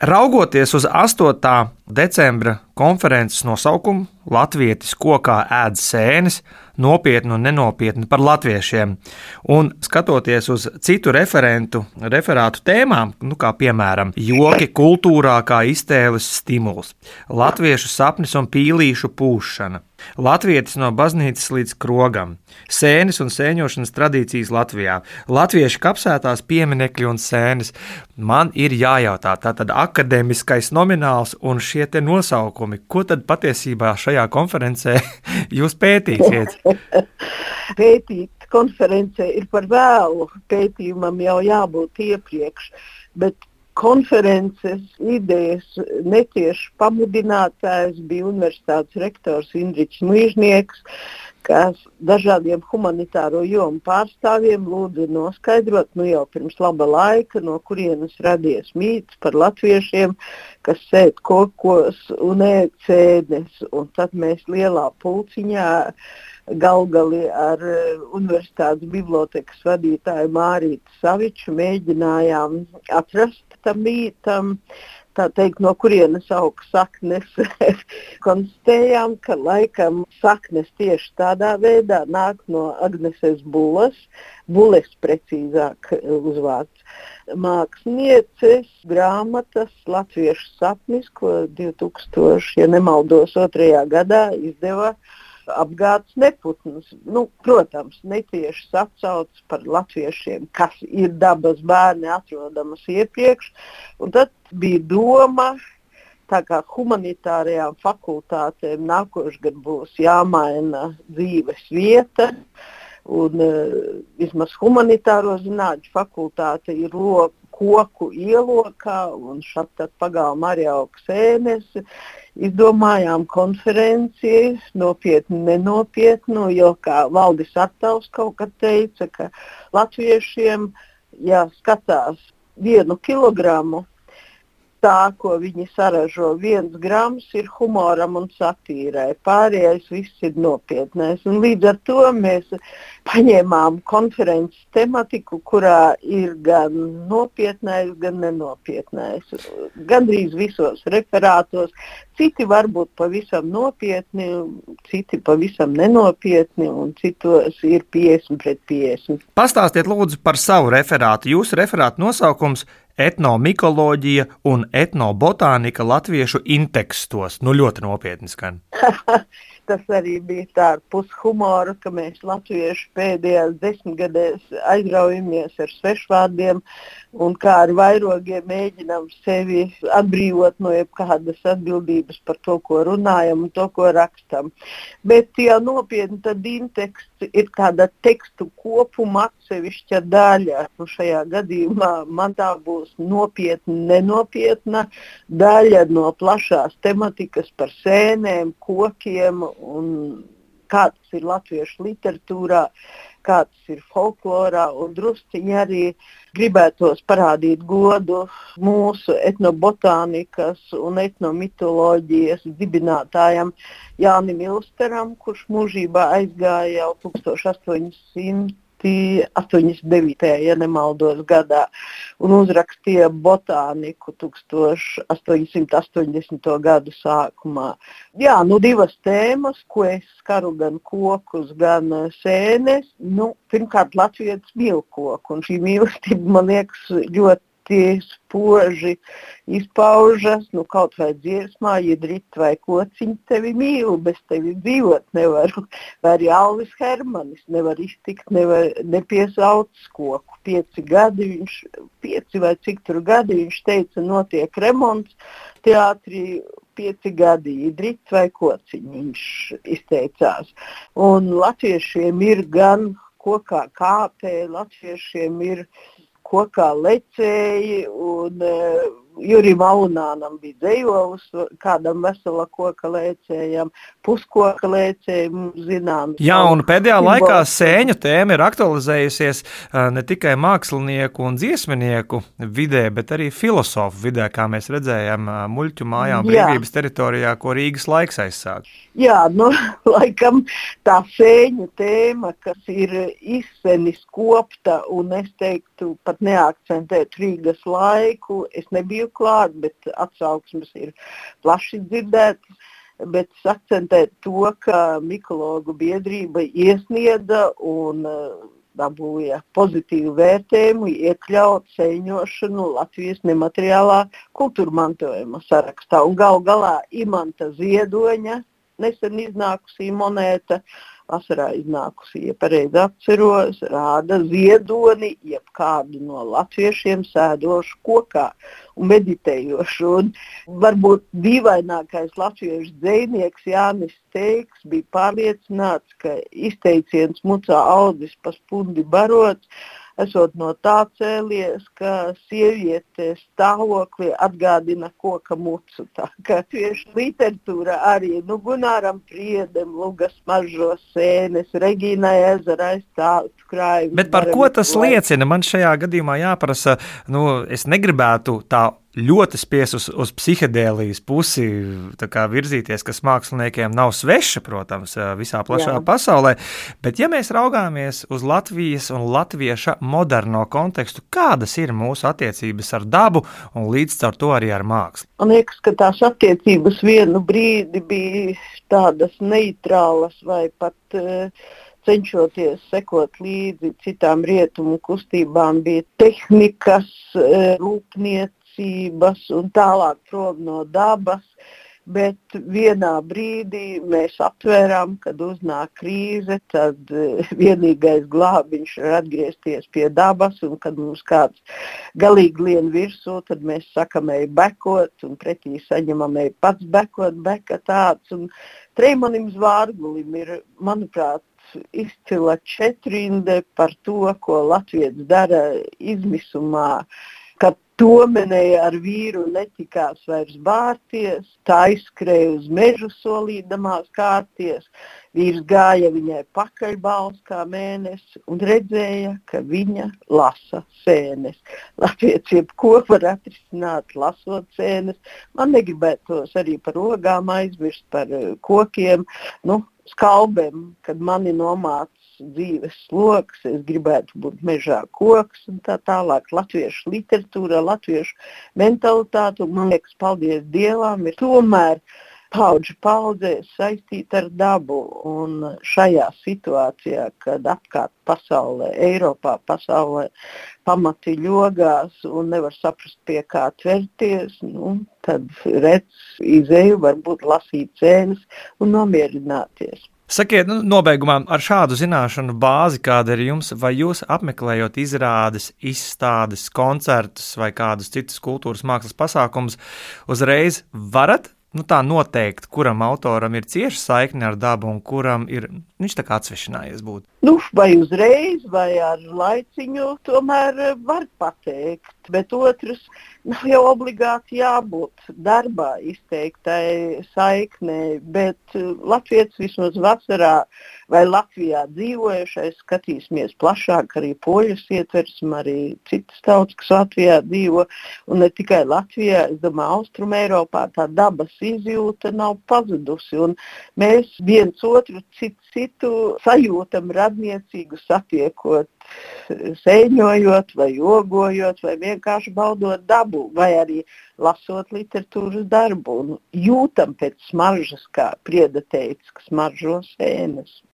Raugoties uz 8. decembra konferences nosaukumu, Latvijas kokā ēd sēnes, nopietni un nenopietni par latviešiem, un skatoties uz citu referentu referātu tēmām, nu, kā piemēram, joki kultūrā kā iztēles stimuls, latviešu sapnis un pīlīšu pūšana, Latvijas no baznīcas līdz krogam, sēnes un sēņošanas tradīcijas Latvijā, latviešu kapsētās pieminekļi un sēnes. Man ir jājautā, tātad akadēmiskais nomināls un šie nosaukumi, ko tad patiesībā šajā konferencē jūs pētīsiet? Pētīt konferencē ir par vēlu, pētījumam jau jābūt iepriekš, bet konferences idejas netieši pamudinātājs bija universitātes rektors Indričs Mīžnieks, kas dažādiem humanitāro jomu pārstāvjiem lūdza noskaidrot, nu jau pirms laba laika, no kurienes radies mīts par latviešiem, kas sēž kokos un ēd sēdes. Un tad mēs lielā pulciņā galgali ar Universitātes bibliotekas vadītāju Mārītu Saviču mēģinājām atrast tam mītam, tā teikt, no kurienes aug saknes. Konstatējām, ka laikam saknes tieši tādā veidā nāk no Agneses Bulas, Bules precīzāk uzvārds. Mākslinieces grāmatas Latviešu sapnis, ko 2000, ja nemaldos, otrajā gadā izdeva apgādes neputns. Nu, protams, netieši atsaucis par latviešiem, kas ir dabas bērni, atrodamas iepriekš. Un tad bija doma, tā kā humanitārajām fakultātēm nākošais gads būs jāmaina dzīves vieta. Un, uh, vismaz humanitāro zinātņu fakultāte ir lo, koku ielokā, un šeit pagalmā arī aug sēnes. Izdomājām konferenci, nopietnu, nenopietnu, jo, kā Valdis Artaus kaut kad teica, ka latviešiem, ja skatās vienu kilogramu, tā, ko viņi saražo, viens grams ir humoram un satīrai, pārējais viss ir nopietnēs. Un līdz ar to mēs paņēmām konferences tematiku, kurā ir gan nopietnais, gan nenopietnais. Gandrīz visos referātos. Citi varbūt pavisam nopietni, citi pavisam nenopietni, un citos ir 50 pret 50. Pastāstiet lūdzu par savu referātu. Jūsu referāta nosaukums etnomikoloģija un etnobotānika latviešu intekstos. Nu, ļoti nopietni skan. Tas arī bija tā ar pushumoru, ka mēs latvieši pēdējās desmitgadēs aizraujamies ar svešvārdiem un kā ar vairogiem mēģinām sevi atbrīvot no jebkādas atbildības par to, ko runājam un to, ko rakstam. Bet, ja nopietni, tad inteksts ir tāda tekstu kopuma atsevišķa daļa. Nu, šajā gadījumā man tā būs nopietna, nenopietna daļa no plašās tematikas par sēnēm, kokiem un kāds ir latviešu literatūrā, kāds ir folklorā, drusciņi arī gribētos parādīt godu mūsu etnobotānikas un etnomitoloģijas dibinātājam Jānim Ilsteram, kurš mūžībā aizgāja jau 1800. 89. ja nemaldos gadā, un uzrakstīja botāniku 1880. gadu sākumā. Jā, nu divas tēmas, ko es skaru gan kokus, gan eh, sēnes. Nu, pirmkārt, Latvijas mīlkoku, un šī mīlestība man liekas ļoti tie spoži izpaužas, nu, kaut vai dziesmā, ja drīt vai kociņš tevi mīl, bez tevi dzīvot nevaru. Vai arī Alvis Hermanis nevar iztikt, nevar nepiesaukt koku. Pieci gadi viņš, pieci vai cik tur gadi viņš teica, notiek remonts teātrī, pieci gadi, drīt vai kociņš viņš izteicās. Un latviešiem ir gan kokā kāpē, latviešiem ir kokā lecēji un uh, Jurim Aunānam bija dzējolis, kādam vesela koka lēcējam, puskoka lēcējam zinām. Jā, un pēdējā laikā sēņu tēma ir aktualizējusies ne tikai mākslinieku un dziesminieku vidē, bet arī filozofu vidē, kā mēs redzējām muļķu mājām brīvības Jā. teritorijā, ko Rīgas laiks aizsāk. Jā, nu, laikam tā sēņu tēma, kas ir izsenis kopta un es teiktu pat neakcentēt Rīgas laiku, es nebiju aktīvi klāt, bet atsauksmes ir plaši dzirdētas. Bet es akcentēju to, ka Mikologu biedrība iesniedza un dabūja pozitīvu vērtējumu, iekļaut sēņošanu Latvijas nemateriālā kultūra mantojuma sarakstā. Un gal galā Imanta Ziedoņa nesen iznākusī monēta vasarā iznākusi, ja pareizi atceros, rāda ziedoni, jeb kādu no latviešiem sēdošu kokā un meditējošu. Un varbūt dīvainākais latviešu dzēnieks Jānis Steiks bija pārliecināts, ka izteiciens mucā audis pa spundi barots esot no tā cēlies, ka sievietes stāvokli atgādina koka mucu. Tā kā tieši literatūra arī nu, Gunāram Priedem, Lugas mažo sēnes, Regīnai ezera aizstāvtu krājumu. Bet par ko tas liecina? Man šajā gadījumā jāprasa, nu, es negribētu tā ļoti spies uz, uz psihedēlijas pusi virzīties, kas māksliniekiem nav sveša, protams, visā plašā Jā. pasaulē. Bet, ja mēs raugāmies uz Latvijas un latvieša moderno kontekstu, kādas ir mūsu attiecības ar dabu un līdz ar to arī ar mākslu? Man liekas, ka tās attiecības vienu brīdi bija tādas neitrālas vai pat. Uh, cenšoties sekot līdzi citām rietumu kustībām, bija tehnikas, rūpniecības prasības un tālāk prom no dabas. Bet vienā brīdī mēs aptvērām, kad uznāk krīze, tad eh, vienīgais glābiņš ir atgriezties pie dabas, un kad mums kāds galīgi lien virsū, tad mēs sakam, ej bekot, un pretī saņemam, ej pats bekot, beka tāds. Un Treimanim Zvārgulim ir, manuprāt, izcila četrinde par to, ko Latvijas dara izmisumā, kad Tomenēja ar vīru netikās vairs bārties, tā izskrēja uz mežu solīdamās kārties, vīrs gāja viņai pakaļ balss kā mēnesis un redzēja, ka viņa lasa sēnes. Latvijas jebko var atrisināt, lasot sēnes. Man negribētos arī par ogām aizmirst, par eh, kokiem, nu, skalbēm, kad mani nomāca dzīves sloks, es gribētu būt mežā koks un tā tālāk. Latviešu literatūra, latviešu mentalitāte, man liekas, paldies Dievam, ir tomēr paudžu paudzē saistīta ar dabu. Un šajā situācijā, kad apkārt pasaulē, Eiropā, pasaulē pamati ļogās un nevar saprast, pie kā tverties, nu, tad redz izēju, varbūt lasīt cēnas un nomierināties. Sakiet, nu, nobeigumā ar šādu zināšanu bāzi, kāda ir jums, vai jūs apmeklējot izrādes, izstādes, koncertus vai kādus citus kultūras mākslas pasākumus, uzreiz varat nu, tā noteikt, kuram autoram ir cieša saikne ar dabu un kuram ir viņš tā kā atsvešinājies būt? Nu, vai uzreiz, vai ar laiciņu, tomēr var pateikt. Bet otrs, nav jau obligāti jābūt darbā izteiktai saiknei, bet Latvijas vismaz vasarā vai Latvijā dzīvojušais skatīsimies plašāk, arī poļus ietversim, arī citas tautas, kas Latvijā dzīvo. Un ne tikai Latvijā, es domāju, Austrum Eiropā tā dabas izjūta nav pazudusi. Un mēs viens otru citu, citu sajūtam radniecīgu satiekot sēņojot, vai jogojot, vai vienkārši baudot dabu, vai arī lasot literatūras darbu. Un jūtam pēc smaržas, kā prieda teica, ka smaržo sēnes.